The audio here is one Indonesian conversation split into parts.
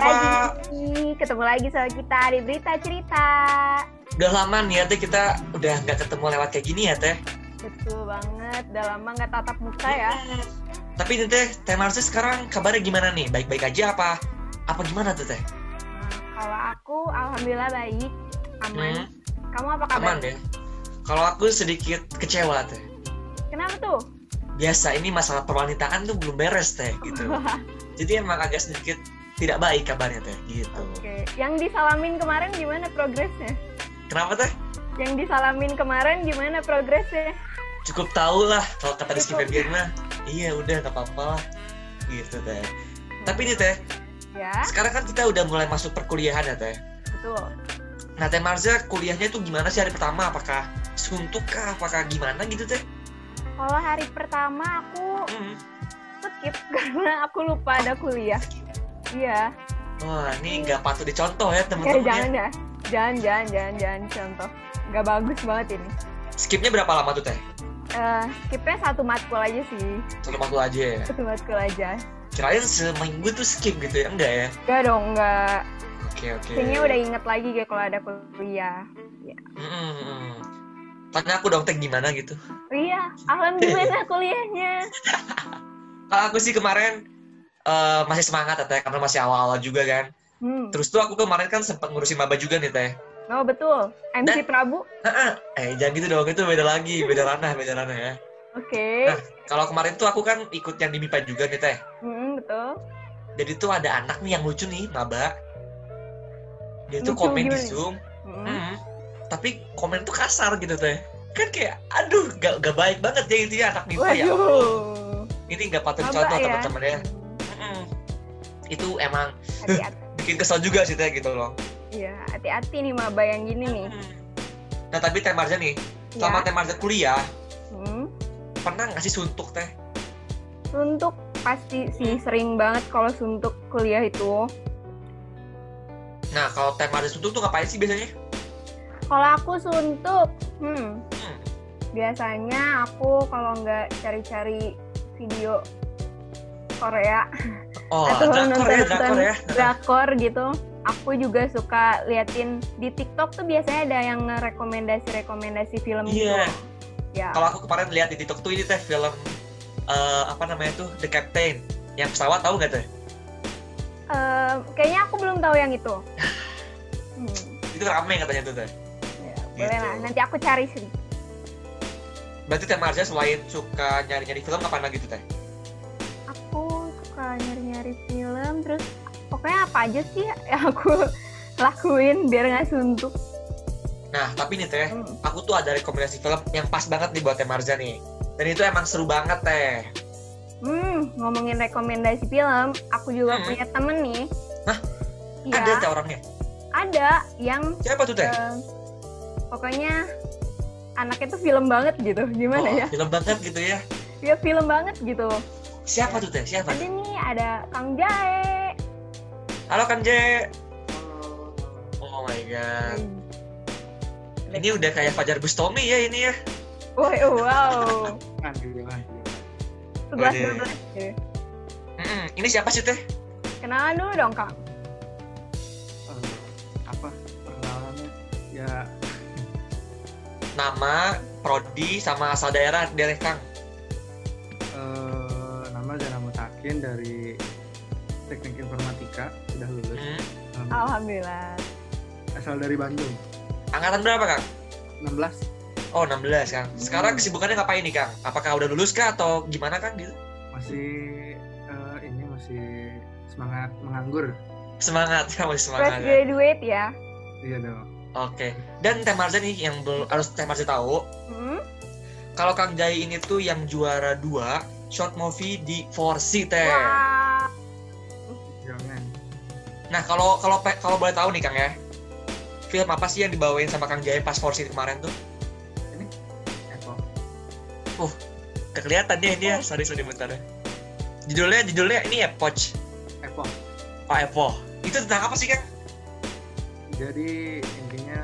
Lagi. Ketemu lagi sama kita di Berita Cerita. Udah lama nih ya teh kita udah nggak ketemu lewat kayak gini ya teh. Betul banget, udah lama nggak tatap muka ya. Tapi nih teh, Teh Marsi sekarang kabarnya gimana nih? Baik-baik aja apa? Apa gimana tuh teh? Nah, kalau aku alhamdulillah baik, aman. Hmm, Kamu apa kabar? aman ya. Kalau aku sedikit kecewa teh. Kenapa tuh? Biasa ini masalah perwanitaan tuh belum beres teh gitu. Jadi emang agak sedikit tidak baik kabarnya teh gitu. Oke, yang disalamin kemarin gimana progresnya? Kenapa teh? Yang disalamin kemarin gimana progresnya? Cukup tahu lah kalau kata Rizky. Febian mah. Iya udah nggak apa-apa lah. Gitu teh. Tapi nih teh, Ya, sekarang kan kita udah mulai masuk perkuliahan ya teh. betul. Nah Teh Marza kuliahnya tuh gimana sih hari pertama? Apakah suntuk kah? Apakah gimana gitu teh? Kalau hari pertama aku Hmm. skip karena aku lupa ada kuliah. Iya. Wah ini nggak patut dicontoh ya Ya, teman-teman jangan ya. ya. Jangan, jangan, jangan, jangan contoh. Gak bagus banget ini. Skipnya berapa lama tuh teh? Eh, skipnya satu matkul aja sih. Satu matkul aja ya. Satu matkul aja. Kirain seminggu tuh skip gitu ya? Enggak ya? Gak dong, gak. Oke oke. Kayaknya udah inget lagi kayak kalau ada kuliah. Mm-mm, mm-mm. Tanya aku dong teh gimana gitu. Iya, alhamdulillah kuliahnya. Kalau aku sih kemarin eh, masih semangat ya teh karena masih awal-awal juga kan. Hmm. Terus tuh aku kemarin kan sempat ngurusin maba juga nih teh. Oh betul. MC Prabu. Eh jangan gitu dong itu beda lagi, beda ranah, beda ranah ya. Oke. Nah. Kalau kemarin tuh aku kan ikut yang di MIPA juga nih teh. Hmm, betul. Jadi tuh ada anak nih yang lucu nih, maba. Dia tuh Lucu komen di gimana? Zoom, Hmm. hmm, tapi komen tuh kasar gitu teh. Kan kayak, aduh, gak, gak baik banget ya intinya anak MIPA ya. Waduh. Ini gak patut Maba contoh ya. teman-teman ya. Hmm, Itu emang Hati-hati. bikin kesel juga sih teh gitu loh. Iya, hati-hati nih maba yang gini nih. Hmm. Nah tapi Teh Marza nih, selama Ya. Teh Marza kuliah, Hmm. pernah nggak sih suntuk teh? Suntuk pasti sih sering banget kalau suntuk kuliah itu. Nah kalau Teh Marza suntuk tuh ngapain sih biasanya? Kalau aku suntuk, hmm, Hmm. biasanya aku kalau nggak cari-cari video Korea Oh, Atau drakor ya, nonton- drakor ya. drakor gitu, aku juga suka liatin di TikTok tuh biasanya ada yang rekomendasi-rekomendasi film gitu. Iya. Ya. Kalau aku kemarin lihat di TikTok tuh ini teh film eh, apa namanya tuh The Captain yang pesawat tahu nggak teh? Eh, kayaknya aku belum tahu yang itu. Hmm, Itu rame katanya tuh teh. ya, boleh Gitu. lah. Nanti aku cari sih. Berarti Teh Marza selain suka nyari-nyari film apa lagi tuh teh? Nyari-nyari film, terus pokoknya apa aja sih yang aku lakuin biar nggak suntuk. Nah tapi nih teh, Hmm. aku tuh ada rekomendasi film yang pas banget nih buat Teh Marza nih. Dan itu emang seru banget teh. Hmm, ngomongin rekomendasi film, aku juga Hmm. punya temen nih. Hah? Iya, Ada teh orangnya. ada yang Siapa tuh teh? eh, pokoknya anaknya tuh film banget gitu. Gimana Oh, ya? Film banget gitu ya. Dia film banget gitu. Siapa tuh teh? Siapa? Ada nih, ada Kang Jae. Halo Kang J. Oh my god. Ini udah kayak Fajar Bustomi ya ini ya. Woi, wow. Aduh, aduh. Sebelas dua belas. ya. Ini siapa sih teh? Kenalan dulu dong, Kang. Eh, apa perkenalannya ya Nama, prodi, sama asal daerah daerah Kang. Mutakin dari Teknik Informatika sudah lulus Hmm. Alhamdulillah. Alhamdulillah. asal dari Bandung Angkatan berapa Kang? 16 Oh 16 Kang. Sekarang kesibukannya ngapain nih Kang? Apakah udah lulus kah atau gimana Kang gitu? masih eh, ini masih semangat menganggur Semangat, masih semangat. Fresh ya. graduate ya. iya dong Oke. Dan Teh Marza nih yang belum harus Teh Marza tahu, Hmm? kalau Kang Jai ini tuh yang juara dua short movie di 4C Teh. Wah. jangan Nah, kalau kalau kalau boleh tahu nih Kang ya. Film apa sih yang dibawain sama Kang Jai pas 4C kemarin tuh? Evo Gak kelihatan dia ini ya. Sorry, sorry bentar ya. Judulnya judulnya ini ya Poch. Evo Oh, Evo. Itu tentang apa sih Kang? jadi intinya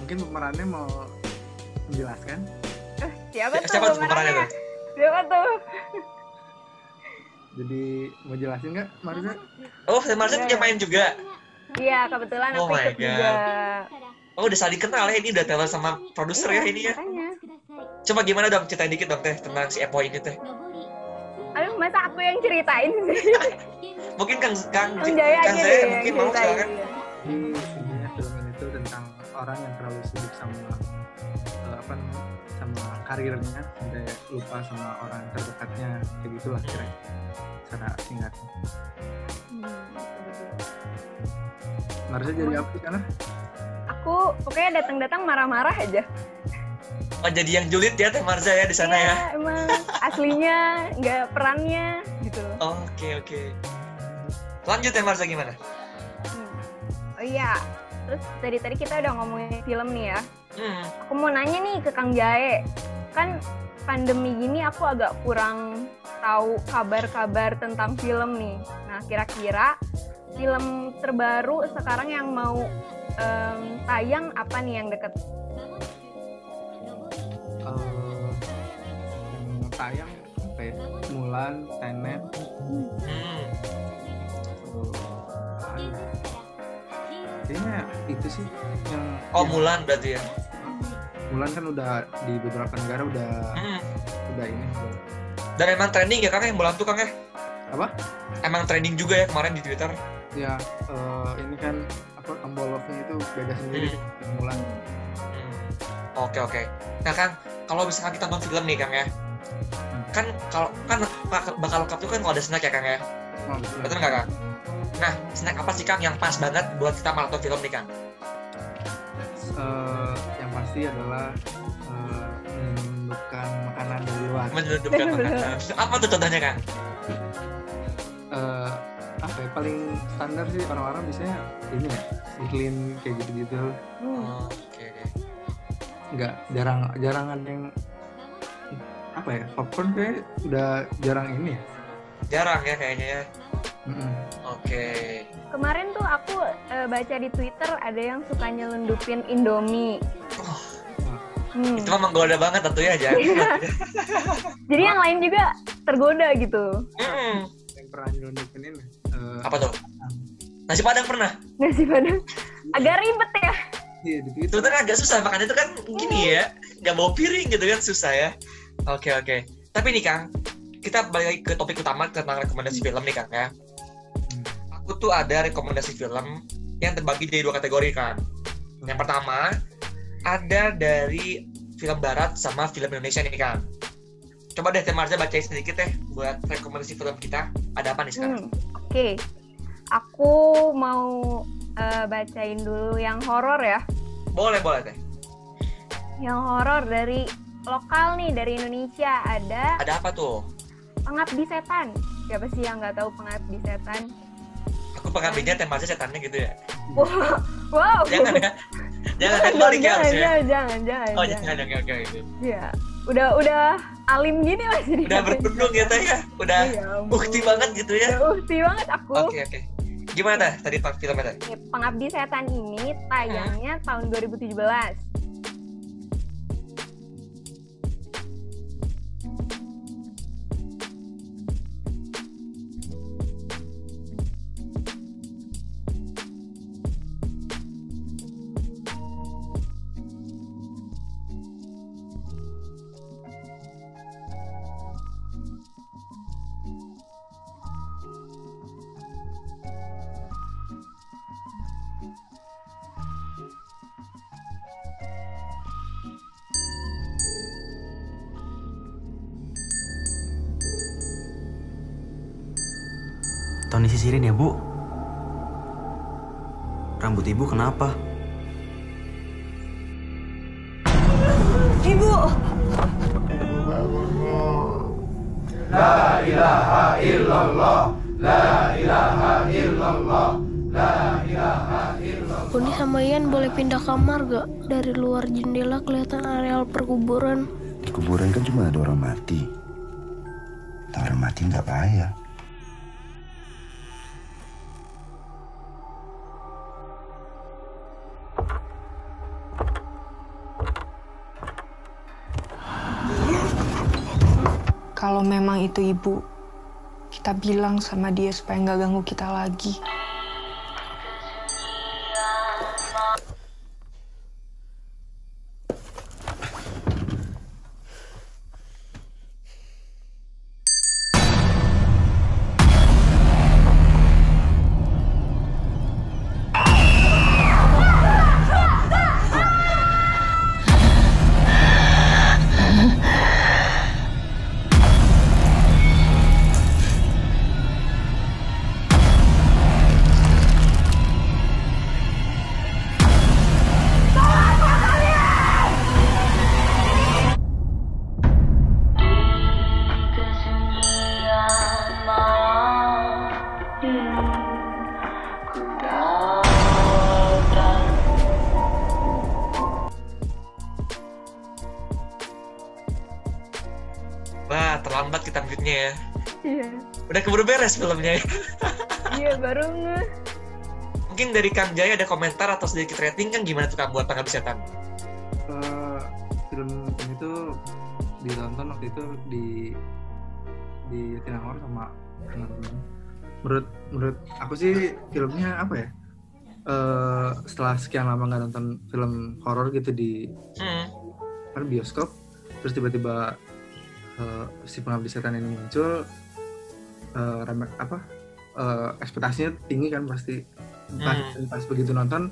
mungkin pemerannya mau menjelaskan Siapa tuh? Siapa tuh pemerannya tuh? Siapa tuh? jadi mau jelasin nggak Marza Oh, Marza punya main juga. Iya, kebetulan Oh aku my ikut juga. Oh, udah saling kenal ya ini udah teller sama produser ya Iya, ini ya. Makanya. Coba gimana dong ceritain dikit dong Teh tentang si Epo ini Teh. Aduh, masa aku yang ceritain sih? Mungkin Kang Kang Kang Jaya Kang mungkin mau ceritain. silakan. Jadi intinya film ini tuh tentang orang yang terlalu sibuk sama karirnya sampai lupa sama orang terdekatnya kayak gitulah kira secara singkat. Hmm. Marza jadi apa di sana? Aku pokoknya datang-datang marah-marah aja. Oh, jadi yang julid ya Teh Marza ya di sana ya. Iya, emang aslinya nggak perannya gitu. Oke, oke. Lanjut Teh Marza gimana? Hmm. Oh iya, terus tadi tadi kita udah ngomongin film nih ya. Hmm. Aku mau nanya nih ke Kang Jae, kan pandemi gini aku agak kurang tahu kabar-kabar tentang film nih. Nah kira-kira film terbaru sekarang yang mau em, tayang apa nih yang deket? Eh, yang tayang apa ya? Mulan, Tenet, Hmm. Kayaknya itu sih yang Oh, yang- Mulan berarti ya. Mulan kan udah di beberapa negara udah Hmm. udah ini Dan emang trending ya Kang ya Mulan tuh Kang ya? Apa? Emang trending juga ya kemarin di Twitter. ya eh, ini kan apa Ambolofnya itu beda sendiri Hmm. Mulan. Hmm. Oke oke. Nah Kang, kalau misalkan kita nonton film nih Kang ya, kan kalau kan bak- bakal lengkap tuh kan kalau ada snack ya Kang ya, Oh, betul. betul nggak Kang? Nah, snack apa sih Kang yang pas banget buat kita maraton film nih Kang? Eh, yang pasti adalah eh, menundukkan makanan dari luar. Menyelundupkan makanan. Apa tuh contohnya Kang? Eh, apa ya paling standar sih orang-orang biasanya ini ya Michelin kayak gitu-gitu Hmm. Oh, Oke oke. nggak jarang jarang ada yang apa ya popcorn kayak udah jarang ini ya Jarang ya kayaknya ya. Mm-mm. Oke. Kemarin tuh aku eh, baca di Twitter ada yang suka nyelundupin Indomie. Hmm. itu mah menggoda banget tentu ya jangan. Jadi yang lain juga tergoda gitu. Mm-mm. yang pernah nyelundupin ini eh, Apa tuh? Nasi padang pernah? Nasi padang. Agak ribet ya. iya Sebetulnya agak susah makan itu kan gini ya, nggak bawa piring gitu kan susah ya. Oke oke. Tapi nih Kang, kita balik lagi ke topik utama tentang rekomendasi film nih Kang ya. Aku tuh ada rekomendasi film yang terbagi jadi dua kategori Kang. Yang pertama ada dari film Barat sama film Indonesia nih Kang. Coba deh Teh Marza bacain sedikit deh buat rekomendasi film kita. Ada apa nih sekarang? Hmm, Oke, aku mau eh, bacain dulu yang horor ya. Boleh boleh Teh. Yang horor dari lokal nih dari Indonesia ada Ada apa tuh? Pengabdi Setan. Siapa sih yang nggak tahu Pengabdi Setan? Aku pengabdinya Teh Marza setannya gitu ya. Wow, wow. Jangan ya. Jangan Teh balik ya jangan, harusnya. jangan, jangan, jangan, Oh jangan. jangan oke oke oke. Iya. Udah, udah alim gini lah jadi. Udah berkedung ya teh ya. Udah Iya, bukti banget gitu ya. Udah bukti banget aku. Oke oke. Gimana tadi pak filmnya? Nih, Pengabdi Setan ini tayangnya tahun 2017. Kalau memang itu ibu, kita bilang sama dia supaya nggak ganggu kita lagi. Beres filmnya ya. Iya baru nge. Mungkin dari Kang Jaya ada komentar atau sedikit rating kan gimana tuh Kang buat pengabdi setan? Eh, film ini tuh ditonton waktu itu di di Tinangor sama teman-teman. Menurut menurut aku sih filmnya apa ya? Eh setelah sekian lama nggak nonton film horor gitu di Hmm. kan bioskop, terus tiba-tiba eh, si pengabdi setan ini muncul, eh remek apa? eh, ekspektasinya tinggi kan pasti. Pas, Hmm. pas begitu nonton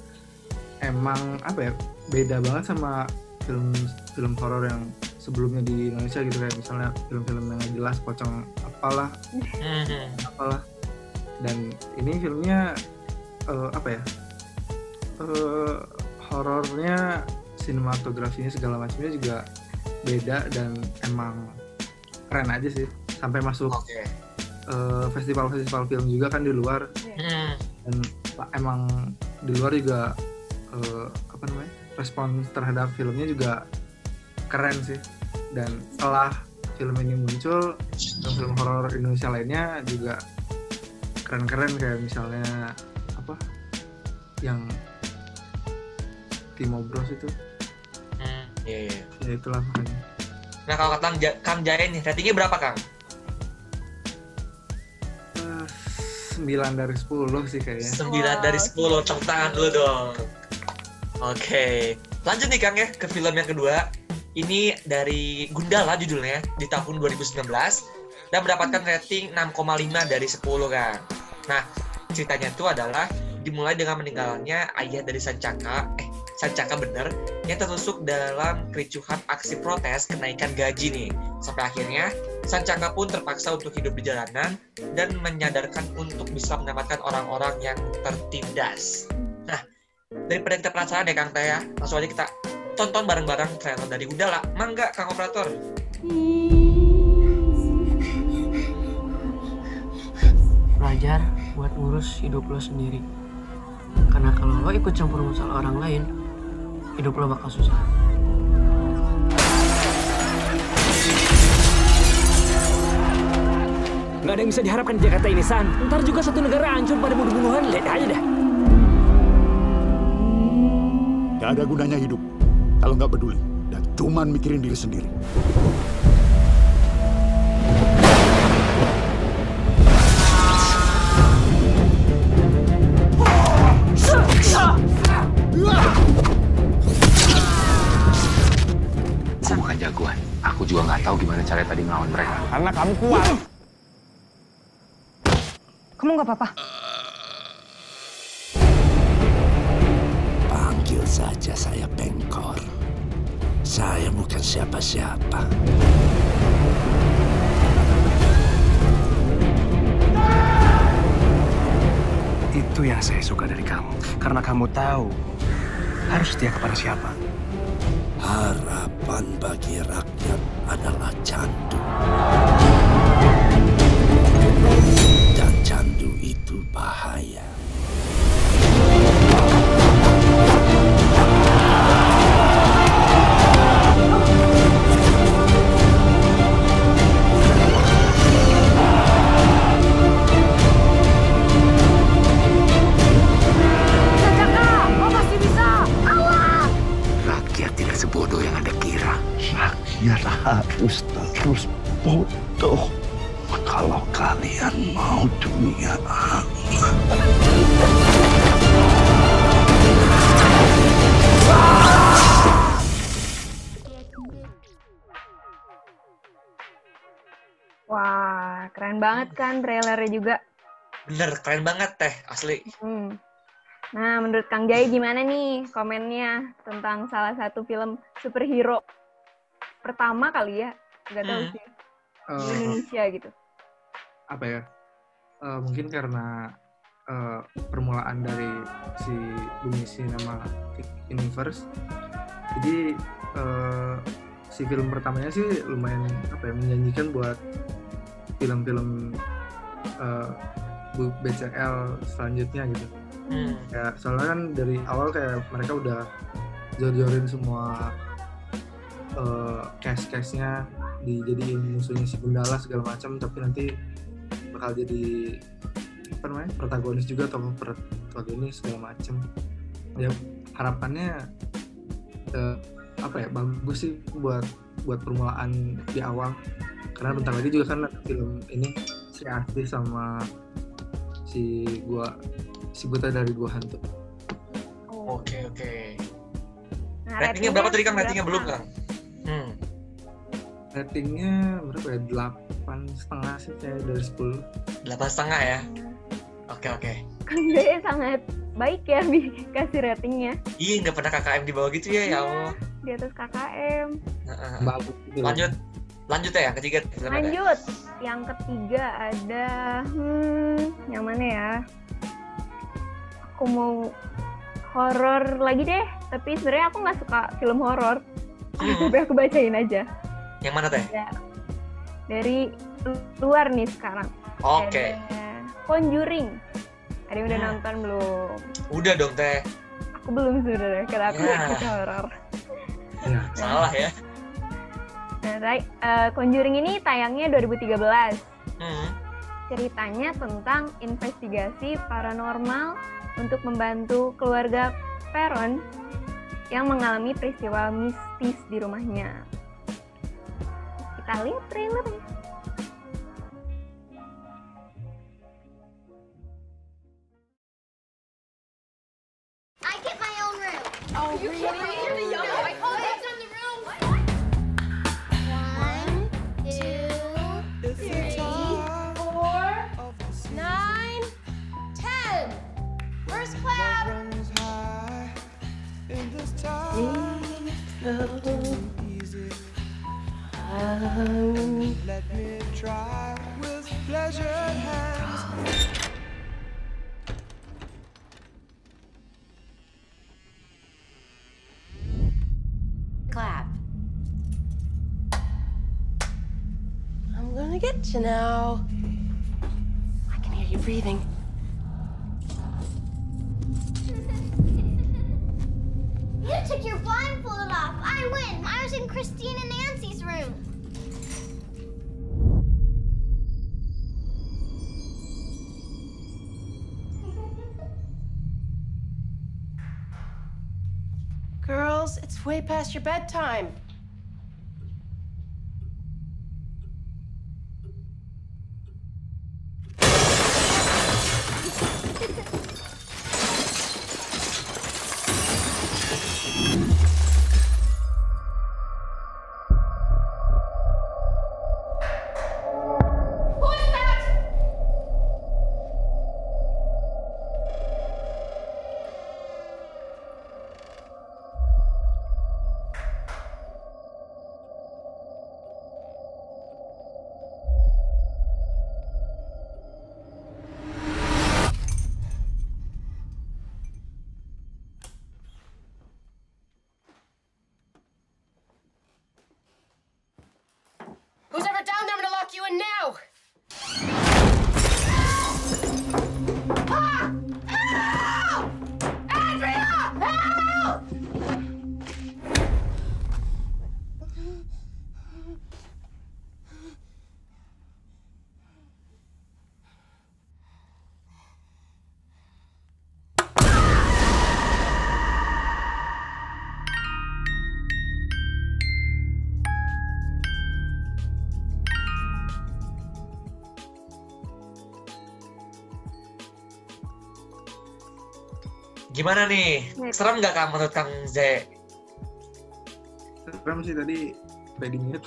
emang apa ya beda banget sama film film horor yang sebelumnya di Indonesia gitu kayak misalnya film-film yang jelas pocong apalah Hmm. apalah dan ini filmnya eh, apa ya eh, horornya sinematografinya segala macamnya juga beda dan emang keren aja sih sampai masuk Oke. Eh, festival-festival film juga kan di luar Hmm. dan pa- emang di luar juga eh, apa namanya respon terhadap filmnya juga keren sih dan setelah film ini muncul film-film horor Indonesia lainnya juga keren-keren kayak misalnya apa yang Timo Bros itu Hmm. Iya, iya. ya itulah makanya Nah kalau kata Kang Ja- Kang Jaya nih, ratingnya berapa Kang? 9 dari 10 sih kayaknya 9 dari 10, tepuk tangan dulu dong. Oke, lanjut nih Kang ya ke film yang kedua. Ini dari Gundala judulnya di tahun 2019 dan mendapatkan rating 6,5 dari 10 Kang. Nah, ceritanya itu adalah dimulai dengan meninggalnya ayah dari Sancaka, eh Sancaka bener, yang tertusuk dalam kericuhan aksi protes kenaikan gaji nih. Sampai akhirnya Sancaka pun terpaksa untuk hidup di jalanan dan menyadarkan untuk bisa menyelamatkan orang-orang yang tertindas. Nah, daripada kita penasaran ya Kang Taya, langsung aja kita tonton bareng-bareng trailer dari Gundala. Mangga Kang Operator. belajar buat ngurus hidup lo sendiri. Karena kalau lo ikut campur masalah orang lain, hidup lo bakal susah. Nggak ada yang bisa diharapkan di Jakarta ini, San. Ntar juga satu negara hancur pada bunuh-bunuhan. Lihat aja dah. Gak ada gunanya hidup kalau nggak peduli dan cuman mikirin diri sendiri. Aku bukan jagoan. Aku juga nggak tahu gimana cara tadi ngelawan mereka. Karena kamu kuat. Kamu nggak apa-apa? Panggil saja saya Pengkor. Saya bukan siapa-siapa. Itu yang saya suka dari kamu. Karena kamu tahu harus setia kepada siapa. Harapan bagi rakyat adalah candu. Bahaya. Rakyat tidak sebodoh yang Anda kira. Rakyat harus terus bodoh. Kalau kalian mau dunia banget kan trailernya juga. Bener, keren banget teh, asli. Hmm. Nah, menurut Kang Jai gimana nih komennya tentang salah satu film superhero pertama kali ya? Gak tahu Hmm. sih. Di Eh, Indonesia gitu. apa ya? Eh, mungkin karena eh, permulaan dari si Bumi Cinematic Universe. Jadi eh, si film pertamanya sih lumayan apa ya menjanjikan buat film-film eh, Bu- BCL selanjutnya gitu. Hmm. Ya soalnya kan dari awal kayak mereka udah jor-jorin semua eh, cast-castnya dijadiin musuhnya si Gundala segala macam tapi nanti bakal jadi apa namanya protagonis juga atau protagonis segala macam ya harapannya eh, apa ya bagus sih buat buat permulaan di awal karena bentar lagi juga kan film ini si Asti sama si gua si buta dari gua hantu Oke, oke. Nah, Ratingnya berapa tadi Kang? Ratingnya belum Kang? Hmm. ratingnya berapa ya delapan setengah sih kayak dari 10 Delapan setengah ya. Oke, oke. Kang Jai sangat baik ya Bi, kasih ratingnya Ih, nggak pernah KKM di bawah gitu ya, ya Allah. di atas KKM. Heeh. bagus gitu loh. Lanjut. Lanjut ya, yang ketiga. ada. Lanjut, yang ketiga ada hmm, yang mana ya? Aku mau horor lagi deh, tapi sebenarnya aku nggak suka film horor. Hmm. Tapi aku bacain aja. Yang mana teh? Ya. Dari luar nih sekarang. Oke. Ada Conjuring. Ada yang udah Hmm. nonton belum? Udah dong teh. Aku belum sebenarnya, karena aku Ya. nggak suka horor. ya Salah ya. Nah, eh, Conjuring ini tayangnya 2013. Hmm. Ceritanya tentang investigasi paranormal untuk membantu keluarga Peron yang mengalami peristiwa mistis di rumahnya. Kita lihat trailernya. I get my own room. Oh, you Let me try with pleasure hands. Clap. I'm gonna get you now. I can hear you breathing. You took your blindfold off. I win. I was in Christine and Nancy's room. Girls, it's way past your bedtime. Gimana nih? Serem nggak Kang menurut Kang Z? Serem sih tadi it.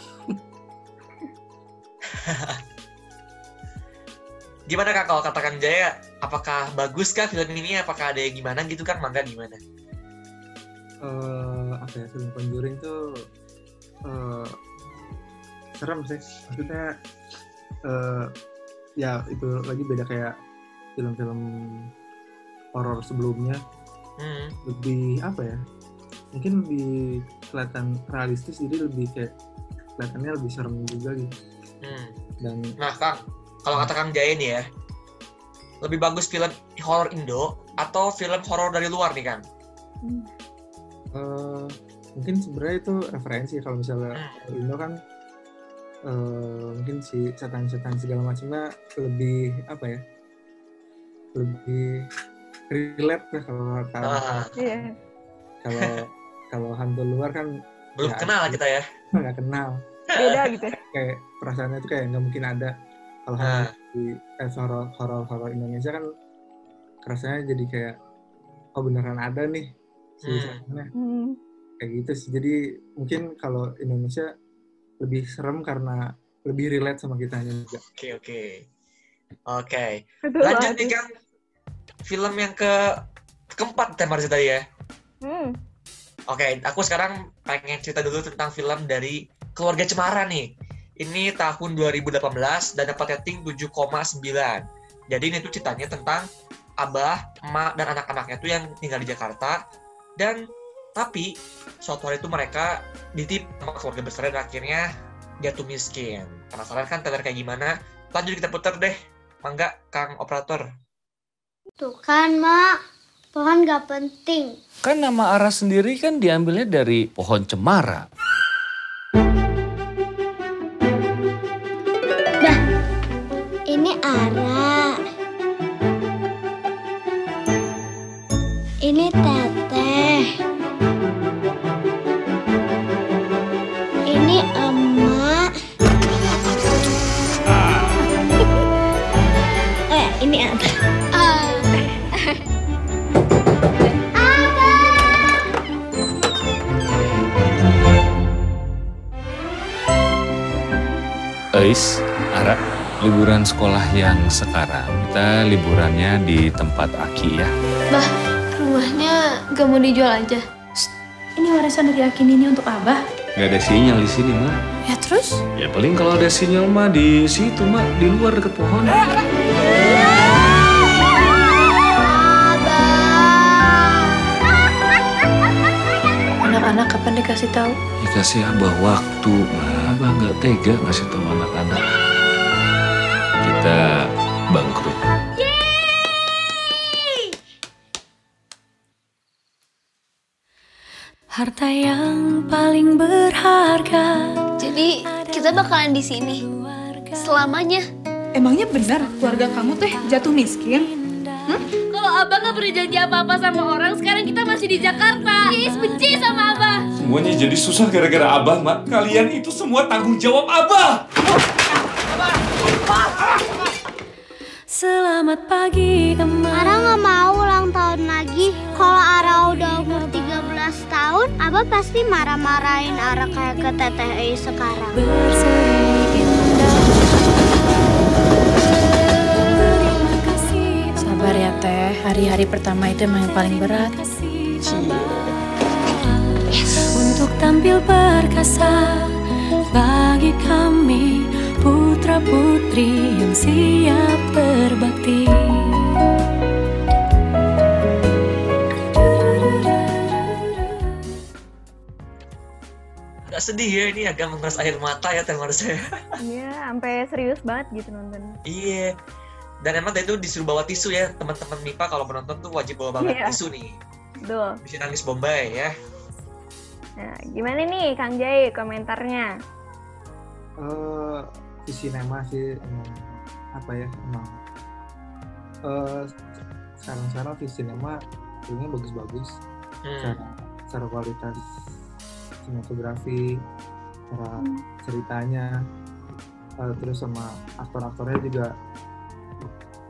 Gimana Kang kalau kata Kang Jaya? Apakah bagus kah film ini? Apakah ada yang gimana gitu Kang? Mangga gimana? Eh, apa ya film Conjuring tuh eh, serem sih. Maksudnya eh, ya itu lagi beda kayak film-film horor sebelumnya. Hmm. Lebih apa ya? Mungkin lebih kelihatan realistis jadi lebih kayak kelihatannya lebih serem juga gitu. Hmm. Dan Nah Kang, kalau kata Kang Jaya nih ya, lebih bagus film horor Indo atau film horor dari luar nih Kang? eh, mungkin sebenarnya itu referensi kalau misalnya Hmm. Indo kan eh, mungkin si setan-setan segala macamnya lebih apa ya lebih relate lah kalau kalau Ah. Iya. kalau kalau hantu luar kan Belum nggak- kenal kita ya. nggak kenal Beda gitu. kayak perasaannya tuh kayak nggak mungkin ada kalau Ah. hantu di eh, horor horor horor Indonesia kan rasanya jadi kayak oh beneran ada nih si Hmm. Hmm. kayak gitu sih jadi mungkin kalau Indonesia lebih serem karena lebih relate sama kita juga Oke oke. Oke. Betul Lanjut nih Kang. Film yang ke keempat tema cerita tadi ya. Hmm. Oke, aku sekarang pengen cerita dulu tentang film dari Keluarga Cemara nih. Ini tahun 2018 dan dapat rating 7,9. Jadi ini tuh ceritanya tentang abah, emak, dan anak-anaknya tuh yang tinggal di Jakarta. Dan tapi suatu hari itu mereka ditip sama keluarga besar dan akhirnya jatuh miskin. Penasaran kan trailer kayak gimana? Lanjut kita putar deh. Mangga, Kang Operator. Tuh kan, Mak. Pohon gak penting. Kan nama arah sendiri kan diambilnya dari pohon cemara. Liburan sekolah yang sekarang kita liburannya di tempat Aki ya. Bah, rumahnya gak mau dijual aja. Ini warisan dari Akin ini untuk Abah. Gak ada sinyal di sini, Mak. Ya terus? Ya paling kalau ada sinyal mah di situ, Mak, di luar deket pohon. Anak-anak kapan dikasih tahu? Dikasih abah waktu, Mak. Abah nggak tega ngasih tahu. Kita bangkrut. Harta yang paling berharga. Jadi kita bakalan di sini selamanya. Emangnya benar keluarga kamu teh jatuh miskin? Kalau abang nggak pernah janji apa-apa sama orang, sekarang kita masih di Jakarta. Is benci sama abah. Semuanya jadi susah gara-gara abah, Mak. Kalian itu semua tanggung jawab abah. Selamat pagi emak. Ara nggak mau ulang tahun lagi. Kalau Ara udah umur 13 tahun, Abah pasti marah-marahin Ara kayak ke Teteh Ei sekarang. Sabar ya teh, hari-hari pertama itu emang yang paling berat. Untuk tampil perkasa bagi kami putra putri yang siap berbakti. Agak sedih ya ini agak menguras air mata ya tema saya. Iya, sampai serius banget gitu nonton. Iya. Dan emang tadi itu disuruh bawa tisu ya teman-teman MIPA kalau menonton tuh wajib bawa banget Iya. tisu nih. Betul. Bisa nangis Bombay ya. Nah, gimana nih Kang Jai komentarnya? eh di sinema sih emang apa ya emang eh sekarang-sekarang di sinema filmnya bagus-bagus Hmm. secara, secara kualitas sinematografi secara ceritanya eh, terus sama aktor-aktornya juga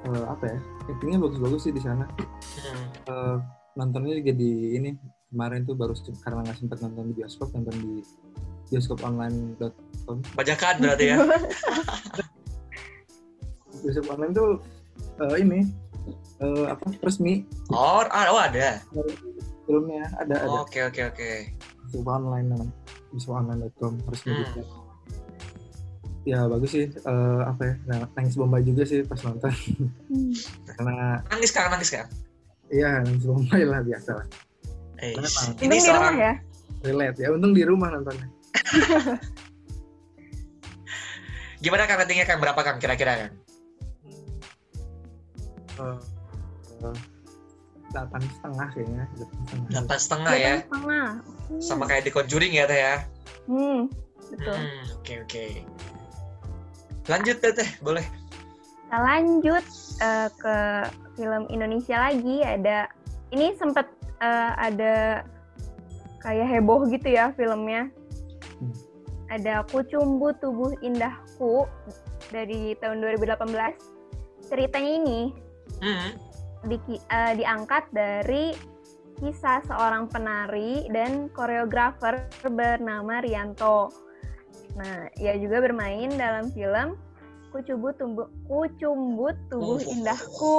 eh, apa ya actingnya bagus-bagus sih di sana Hmm. Eh, nontonnya juga di ini kemarin tuh baru karena nggak sempet nonton di bioskop nonton di bioskoponline.com Bajakan berarti ya. bioskop online tuh eh, ini eh, apa resmi Oh, ah, oh ada. filmnya ada ada Oke oke oke. bioskop online namanya bioskoponline.com resmi Hmm. juga ya bagus sih Eh, apa ya nah, nangis bombay juga sih pas nonton karena Nangis kan nangis kan. iya nangis bombay lah biasa lah Eh, ini di rumah ya. relate ya untung di rumah nontonnya gimana kan ratingnya kan berapa kan kira-kira kan? Delapan setengah kayaknya delapan setengah ya. Delapan setengah. Sama kayak di Conjuring ya teh ya. Hmm, betul. Hmm, oke oke. Lanjut teh teh boleh. Kita lanjut eh, ke film Indonesia lagi ada ini sempat eh, ada kayak heboh gitu ya filmnya. Ada Kucumbu Tubuh Indahku dari tahun 2018. Ceritanya ini Hmm. di- eh, diangkat dari kisah seorang penari dan koreografer bernama Rianto. Nah, ia juga bermain dalam film Kucumbu Tumbuh Kucumbut Tubuh Oh. Indahku.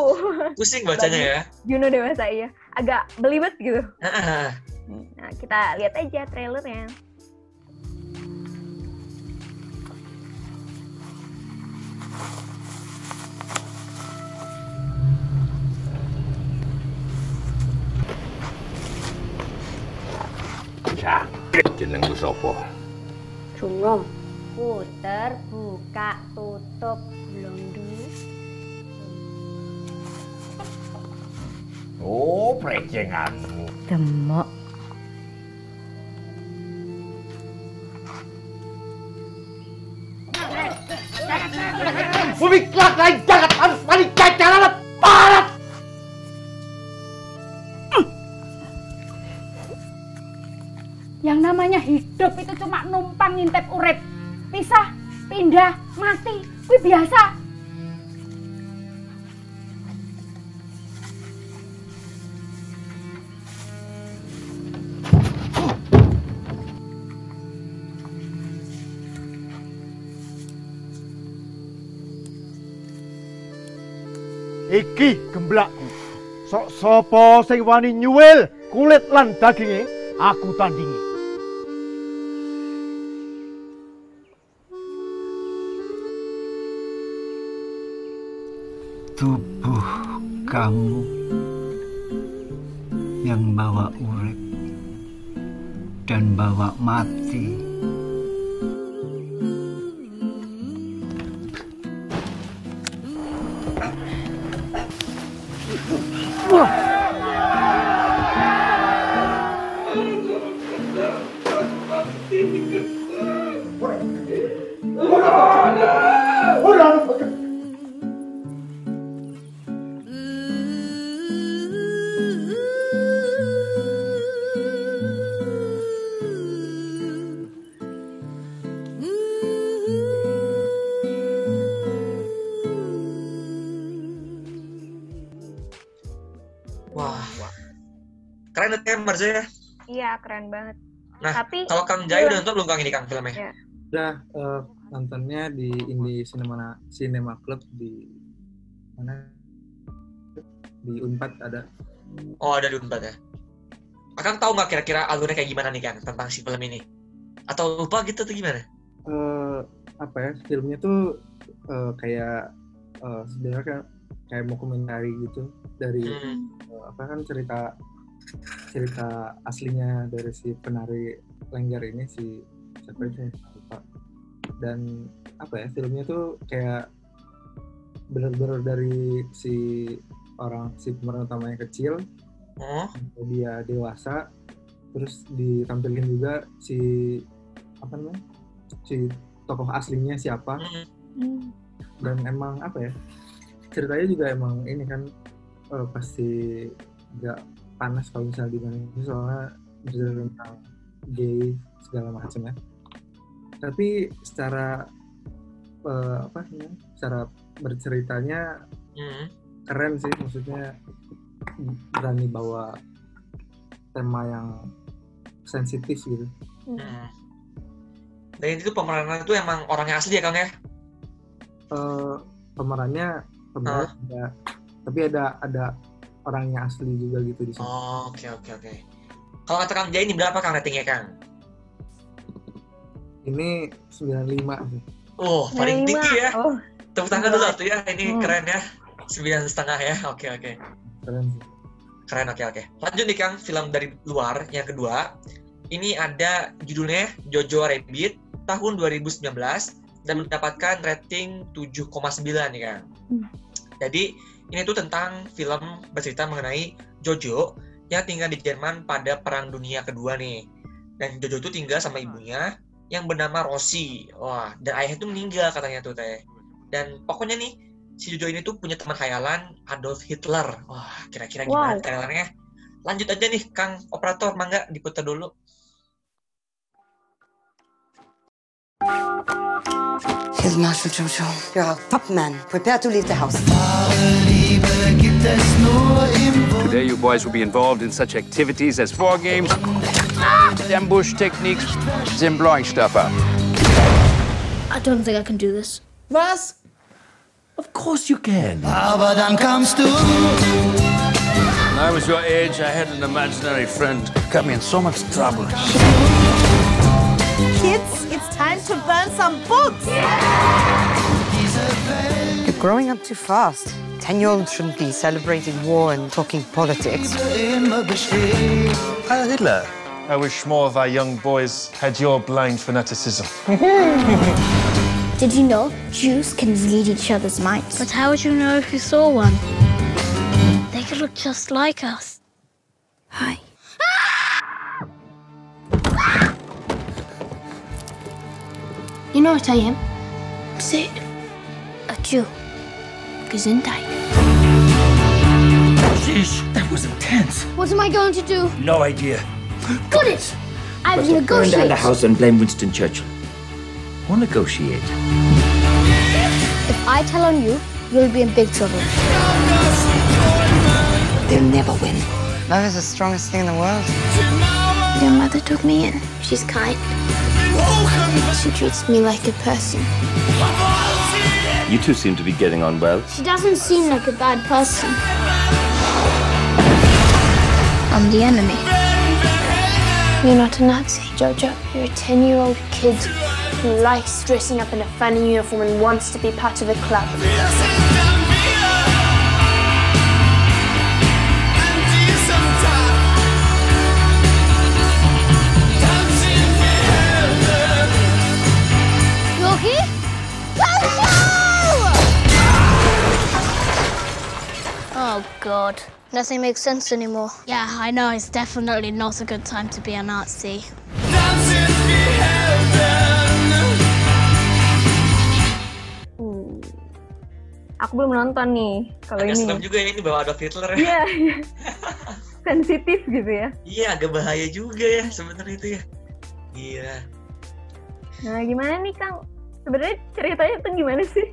Pusing bacanya ya. Juno Dewasa iya. Agak belibet gitu. Ah, Nah, kita lihat aja trailernya. Cakep jenengku sapa? Jungom. Puter, buka, tutup, blondu. Oh, prejenganmu. Demok. Bumi kelak lain namanya hidup itu cuma numpang ngintip urip. Pisah, pindah, mati. Kuwi biasa. Iki gemblakku. Sok sapa sing wani nyuwil kulit lan daginge aku tandingi. Tubuh kamu yang bawa urip dan bawa mati. Keren ya ya. Iya, keren banget. Nah, Tapi kalau Kang Jai Iya. udah nonton belum Kang ini Kang filmnya? Ya. udah eh, nontonnya di Indie Cinema Cinema Club di mana di Unpad ada Oh ada di Unpad ya. Akang tahu nggak kira-kira alurnya kayak gimana nih Kang tentang si film ini? Atau lupa gitu atau gimana? eh apa ya filmnya tuh eh, kayak eh, sebenarnya kan kayak mau komentari gitu dari Hmm. eh, apa kan cerita cerita aslinya dari si penari lengger ini si siapa itu ya? lupa. Dan apa ya filmnya tuh kayak bener-bener dari si orang si pemeran utamanya kecil sampai dia dewasa terus ditampilkan juga si apa namanya si tokoh aslinya siapa. Dan emang apa ya ceritanya juga emang ini kan eh, pasti nggak panas kalau misalnya di mana soalnya bercerita tentang gay segala macam ya tapi secara eh, apa namanya secara berceritanya hmm. keren sih maksudnya berani bawa tema yang sensitif gitu Hmm. Dan itu pemerannya itu emang orangnya asli ya Kang ya? Eh, pemerannya pemeran ada tapi ada ada orangnya asli juga gitu di sini Oh, oke oke oke. Kalau kata Kang Jai ini berapa Kang ratingnya Kang? ini 95 sih Oh, paling 95. tinggi ya. Oh, Tepuk tangan dulu tuh ya. Ini Hmm. keren ya. Sembilan setengah ya. Oke oke. keren sih Keren oke oke. Lanjut nih Kang, film dari luar yang kedua. Ini ada judulnya Jojo Rabbit tahun 2019 dan mendapatkan rating 7,9 nih Kang. Hmm. Jadi ini tuh tentang film bercerita mengenai Jojo yang tinggal di Jerman pada Perang Dunia Kedua nih. Dan Jojo tuh tinggal sama ibunya yang bernama Rosie. Wah, dan ayahnya tuh meninggal katanya tuh teh. Dan pokoknya nih si Jojo ini tuh punya teman khayalan Adolf Hitler. Wah, kira-kira gimana Wow. khayalannya? Lanjut aja nih, Kang Operator, mangga diputar dulu. Here's Marshal Jojo. You're a top man. Prepare to leave the house. Today, you boys will be involved in such activities as war games, ambush techniques, and blowing stuff up. I don't think I can do this. Was? Of course you can. Aber dann kamst du. When I was your age, I had an imaginary friend. Got me in so much trouble. Kids, it's time to burn some books. You're growing up too fast. Ten-year-olds shouldn't be celebrating war and talking politics. Heil Hitler. I wish more of our young boys had your blind fanaticism. Did you know Jews can read each other's minds? But how would you know if you saw one? They could look just like us. Hi. You know what I am? Say it. A Jew. Gesundheit. Sheesh, that was intense. What am I going to do? No idea. Got it! I will Burn down negotiate. the house and blame Winston Churchill. Or negotiate. If I tell on you, you'll be in big trouble. They'll never win. Love is the strongest thing in the world. Your mother took me in. She's kind. She treats me like a person. You two seem to be getting on well. She doesn't seem like a bad person. I'm the enemy. You're not a Nazi, Jojo. You're a 10 year old kid who likes dressing up in a funny uniform and wants to be part of a club. Oh, God. Nothing makes sense anymore. Yeah, I know. It's definitely not a good time to be a Nazi. Hmm. Aku belum nonton nih kalau ini. serem juga ya ini bawa Adolf Hitler ya. Iya, iya. sensitif gitu ya. Iya, agak bahaya juga ya sebenarnya itu ya. Iya. Nah, gimana nih Kang? Sebenarnya ceritanya tuh gimana sih?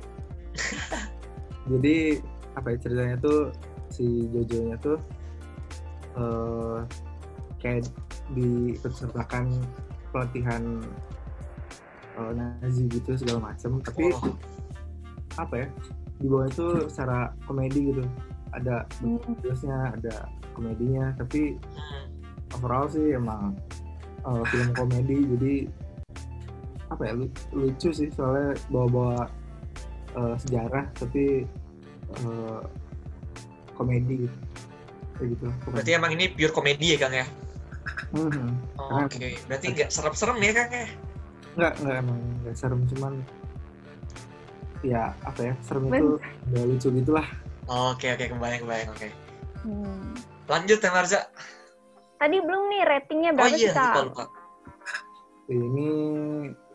jadi apa ya ceritanya tuh si Jojo-nya tuh eh kayak dipesertakan pelatihan eh, Nazi gitu segala macam tapi Oh. apa ya di bawah itu secara komedi gitu. Ada bagusnya ada komedinya. Tapi overall sih emang eh, film komedi. Jadi apa ya lu- lucu sih. Soalnya bawa-bawa eh, sejarah tapi eh, komedi gitu kayak gitu Berarti emang ini pure komedi ya Kang ya? Mhm. Oh, Oke, berarti nggak serem-serem ya Kang ya? nggak nggak emang nggak serem cuman ya apa ya serem itu udah lucu gitulah Oke oke kebayang kebayang oke. Hmm. Lanjut ya Marza. Tadi belum nih ratingnya Oh berapa iya sih Kak? lupa lupa. ini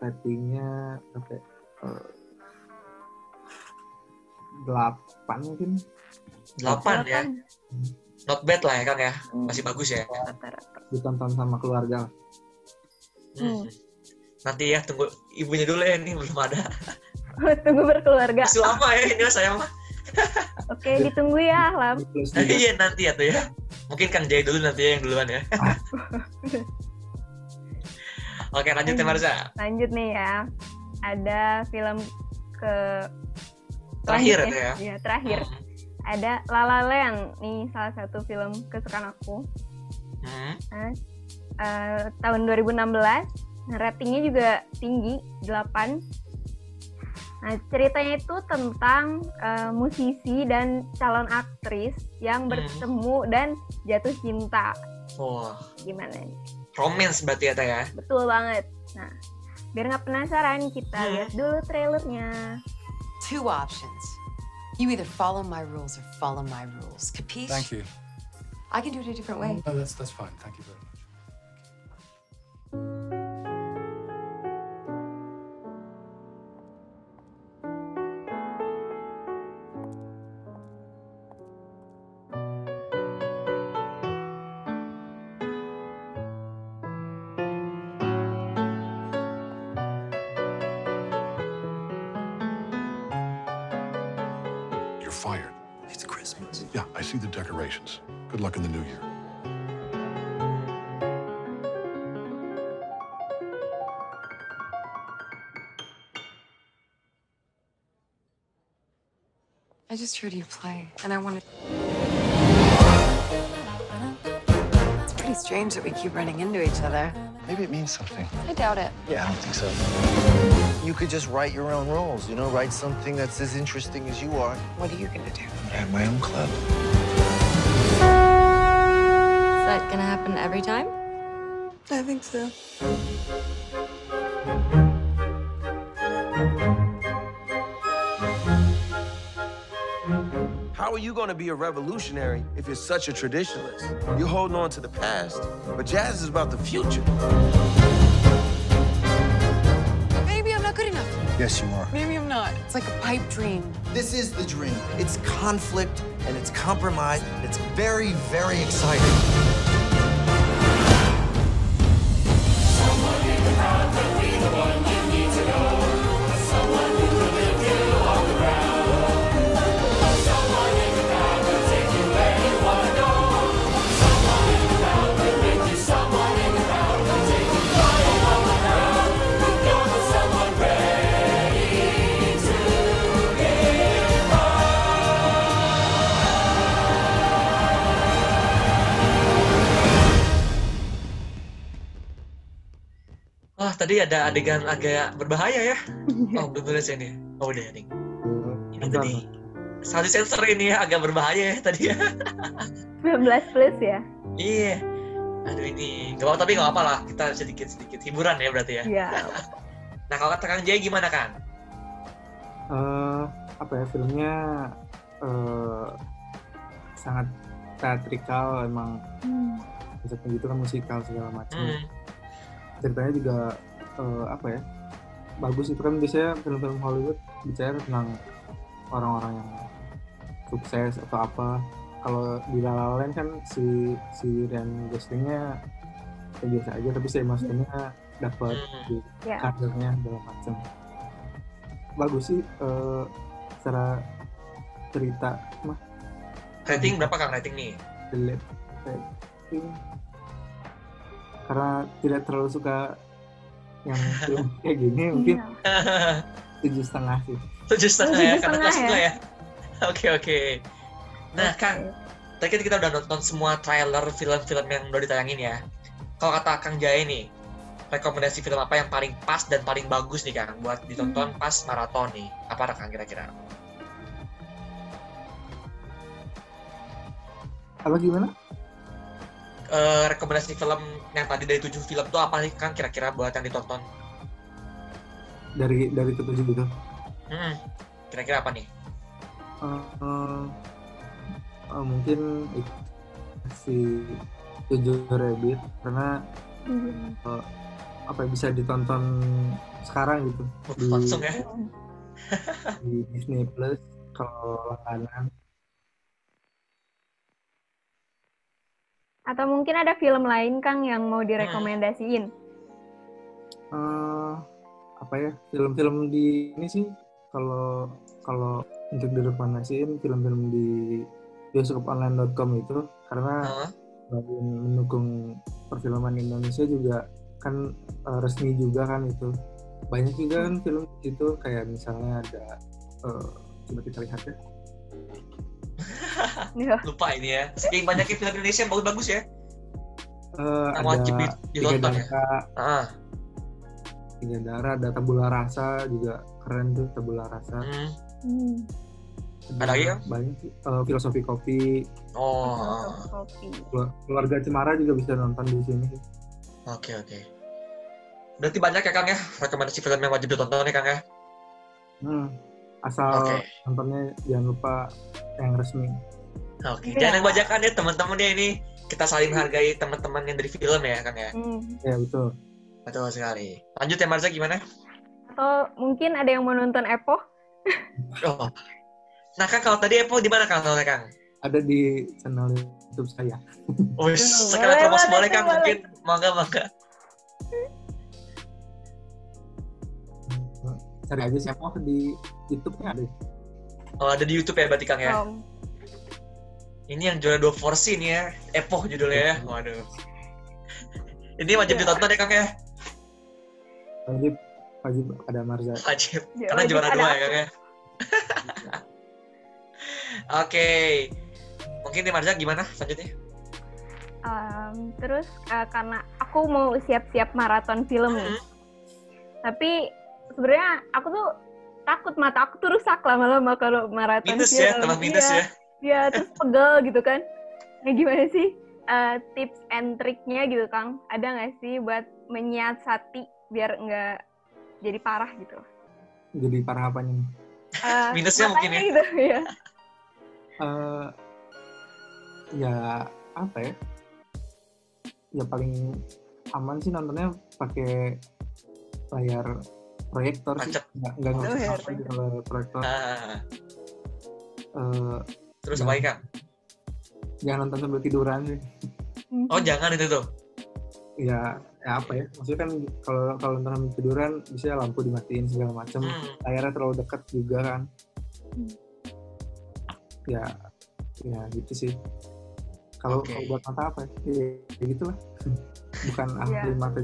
ratingnya apa ya? Eh, delapan mungkin Delapan ya. Not bad lah ya Kang ya. Masih bagus ya. ditonton sama keluarga lah. Hmm. Nanti ya tunggu ibunya dulu ya ini belum ada. Tunggu berkeluarga. Masih lama ya ini mas saya mah. Oke, ditunggu ya, Lam. Iya nanti ya tuh ya. Mungkin kan Jay dulu nanti yang duluan ya. Oke, lanjut ya Marza. Lanjut nih ya. Ada film ke Terakhir ya. Iya, terakhir. Ada La La Land nih salah satu film kesukaan aku. Hmm. Nah, eh, tahun 2016. Nah, ratingnya juga tinggi, 8. Nah, ceritanya itu tentang eh, musisi dan calon aktris yang Hmm. bertemu dan jatuh cinta. Wah, Gimana nih? romance berarti ya Teh ya. Betul banget. Nah, biar nggak penasaran, kita lihat dulu trailernya. Two options. You either follow my rules or follow my rules. Capiche? Thank you. I can do it a different way. No, that's that's fine. Thank you very much. Just heard you play, and I wanted. It's pretty strange that we keep running into each other. Maybe it means something. I doubt it. Yeah, I don't think so. You could just write your own rules, you know, write something that's as interesting as you are. What are you gonna do? I have my own club. Is that gonna happen every time? I think so. How are you going to be a revolutionary if you're such a traditionalist? You're holding on to the past, but jazz is about the future. Maybe I'm not good enough. Yes, you are. Maybe I'm not. It's like a pipe dream. This is the dream. It's conflict and it's compromise. It's very, very exciting. Tadi ada adegan agak berbahaya ya. Oh, belum tulis ya ini. Oh, udah nih. Ini tadi salah sensor ini ya agak berbahaya ya tadi ya. 19 plus ya? Iya. Aduh ini, gak apa tapi gak apa lah. Kita sedikit-sedikit hiburan ya berarti ya. Iya. Nah kalau kata Kang Jaya gimana kan? eh apa ya filmnya eh sangat teatrikal emang Hmm. konsepnya gitu kan musikal segala macam Hmm. ceritanya juga eh, apa ya bagus itu kan biasanya film-film Hollywood bicara tentang orang-orang yang sukses atau apa. Kalau di La La Land kan si si Ryan Goslingnya ya biasa aja tapi si Emma Stone-nya dapat di Ya. karirnya segala macam. Bagus sih eh, secara cerita mah. Rating berapa Kang rating nih? rating. Karena tidak terlalu suka yang film kayak gini mungkin tujuh setengah sih Tujuh setengah ya, karena kelas dua ya? ya. Oke oke. Nah Kang, tadi kan kita udah nonton semua trailer film-film yang udah ditayangin ya. Kalau kata Kang Jaya nih, rekomendasi film apa yang paling pas dan paling bagus nih Kang buat ditonton pas maraton nih? Apa Kang kira-kira? apa gimana Eh, rekomendasi film yang tadi dari tujuh film tuh apa nih Kang kira-kira buat yang ditonton? dari dari ketujuh gitu Hmm, kira-kira apa nih? Eh, eh, eh, mungkin itu si Jojo Rabbit karena eh, apa ya, bisa ditonton sekarang gitu di, Langsung ya? di Disney Plus kalau langganan Atau mungkin ada film lain Kang yang mau direkomendasiin? eh apa ya film-film di ini sih kalau kalau untuk direkomendasiin film-film di bioskoponline.com itu karena selain mendukung perfilman Indonesia juga kan eh, resmi juga kan itu. Banyak juga kan film itu kayak misalnya ada eh, coba kita lihat ya Lupa ini ya. Saking banyaknya film Indonesia yang bagus-bagus ya. Eh, Yang wajib ada di- tiga ditonton ya. Ah. tiga darah ada tabula rasa juga keren tuh tabula rasa Hmm. Ada lagi kan? banyak sih Eh, filosofi kopi Oh. Kelu- keluarga cemara juga bisa nonton di sini sih. Oke oke. Berarti banyak ya Kang ya rekomendasi film yang wajib ditonton ya Kang ya. Hmm. Asal Oke. nontonnya jangan lupa yang resmi Oke. Iya. Jangan bajakan ya teman-teman ya ini. Kita saling menghargai teman-teman yang dari film ya Kang ya. Hmm. ya betul Betul sekali. Lanjut ya Marza gimana? Atau mungkin ada yang mau nonton Epo? Oh. Nah Kang kalau tadi Epo di mana Kang nontonnya Kang? ada di channel YouTube saya Wih, Boleh sekalian promosi boleh Kang boleh. mungkin mangga mangga. Cari aja siapa di YouTube-nya ada Oh ada di YouTube ya berarti Kang ya. Om. Ini yang juara dua porsi nih ya. Epoh judulnya ya. Waduh. Ini wajib ditonton ya Kang ya. wajib wajib ada Marza Wajib. Ya, Karena wajib juara dua ya. Kang ya. Oke. Mungkin nih Marza gimana selanjutnya? Um, terus uh, karena aku mau siap-siap maraton film nih. Tapi sebenarnya aku tuh takut mata aku tuh rusak lama-lama kalau maraton Minus ya, minus Iya. ya. Iya, terus pegel gitu kan. Nah, gimana sih uh, tips and triknya gitu, Kang? Ada nggak sih buat menyiasati biar nggak jadi parah gitu? jadi parah apanya nih Uh, Minusnya mungkin ya. Gitu, ya. Eh, ya apa ya ya paling aman sih nontonnya pakai layar proyektor sih. Tancap. nggak nggak Oh, ngerti apa di layar proyektor. Ah, Eh, terus apa lagi Kang? jangan nonton sambil tiduran sih. Oh jangan itu tuh. ya ya apa ya? Maksudnya kan kalau kalau nonton sambil tiduran bisa lampu dimatiin segala macam Hmm. layarnya terlalu dekat juga kan. Hmm. ya ya gitu sih. Kalau kalau buat mata apa ya, ya gitulah. Bukan ahli Iya. mata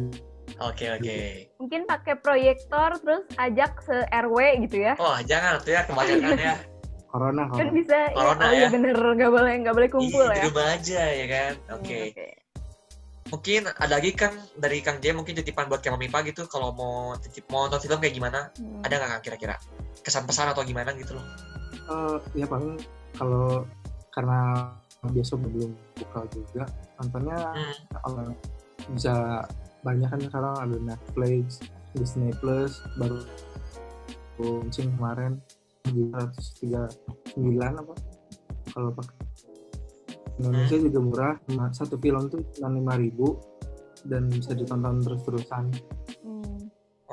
Oke oke. Mungkin pakai proyektor terus ajak se RW gitu ya. Oh jangan tuh ya kebanyakan ya. corona Kan corona bisa Corona ya, oh iya ya. bener nggak boleh nggak boleh kumpul Ih, di ya. rumah aja ya kan. Oke. Mungkin ada lagi Kang dari Kang J mungkin titipan buat Kang Mipa gitu kalau mau titip mau nonton film kayak gimana? Hmm. Ada nggak Kang kira-kira? Kesan pesan atau gimana gitu loh? Eh, ya paling kalau karena biasa belum buka juga nontonnya Hmm. bisa banyak kan sekarang ada Netflix Disney Plus baru launching kemarin 139 apa kalau pakai Indonesia juga murah cuma satu film tuh cuma lima ribu dan bisa ditonton terus-terusan Hmm.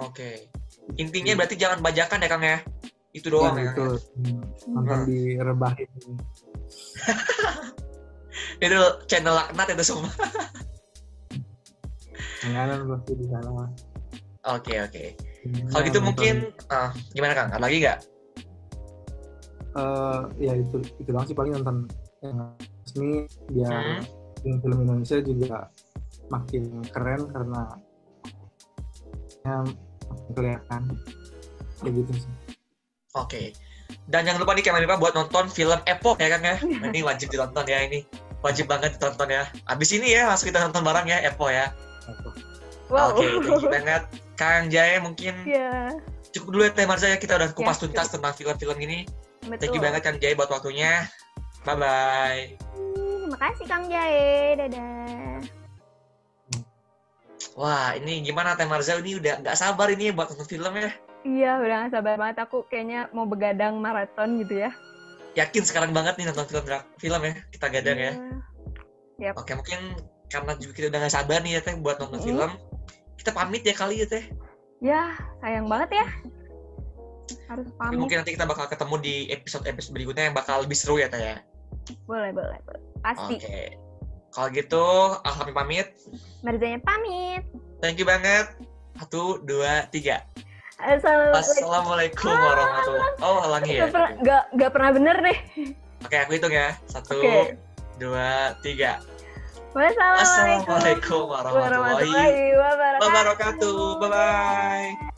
Oke. Intinya berarti jangan bajakan ya Kang ya. Itu doang ya, ya, itu ya? nonton Hmm. direbahin Itu channel laknat itu semua. Jangan pasti di sana. Oke oke. Kalau gitu nonton- mungkin ah, gimana Kang? Ada lagi nggak? eh ya itu itu doang sih paling nonton yang resmi biar Hmm. film-film Indonesia juga makin keren karena ya, makin kelihatan kayak gitu sih Oke. Dan jangan lupa nih Kang Mipa buat nonton film Epoch ya Kang ya. Ini wajib ditonton ya ini. Wajib banget ditonton ya. Abis ini ya langsung kita nonton bareng ya Epoch ya. Wow. Oke, thank you banget. Kang Jaya mungkin Iya. cukup dulu ya tema saya kita udah kupas Ya, tuntas tentang film-film ini. Thank Betul. you banget Kang Jaya buat waktunya. Bye bye. Terima kasih Kang Jae. Dadah. Wah, ini gimana Teh Marza ini udah nggak sabar ini buat nonton film ya. Iya, udah gak sabar banget. Aku kayaknya mau begadang maraton gitu ya. Yakin sekarang banget nih nonton film film ya. Kita gadang ya. Yap. Oke, mungkin karena juga kita udah nggak sabar nih ya Teh buat nonton Mm. film. Kita pamit ya kali ya Teh. Ya, sayang banget ya. Harus Tapi pamit. mungkin nanti kita bakal ketemu di episode-episode berikutnya yang bakal lebih seru ya Teh ya. Boleh, boleh, boleh. Pasti. Oke. Kalau gitu, Alhamdulillah pamit. Marzanya pamit. Thank you banget. Satu, dua, tiga. Assalamualaikum. Assalamualaikum warahmatullahi Oh, halangi ya. Gak pernah, gak, gak pernah bener deh. Oke, aku hitung ya. Satu, Oke. dua, tiga. Wassalamualaikum Assalamualaikum warahmatullahi wabarakatuh. Bye bye.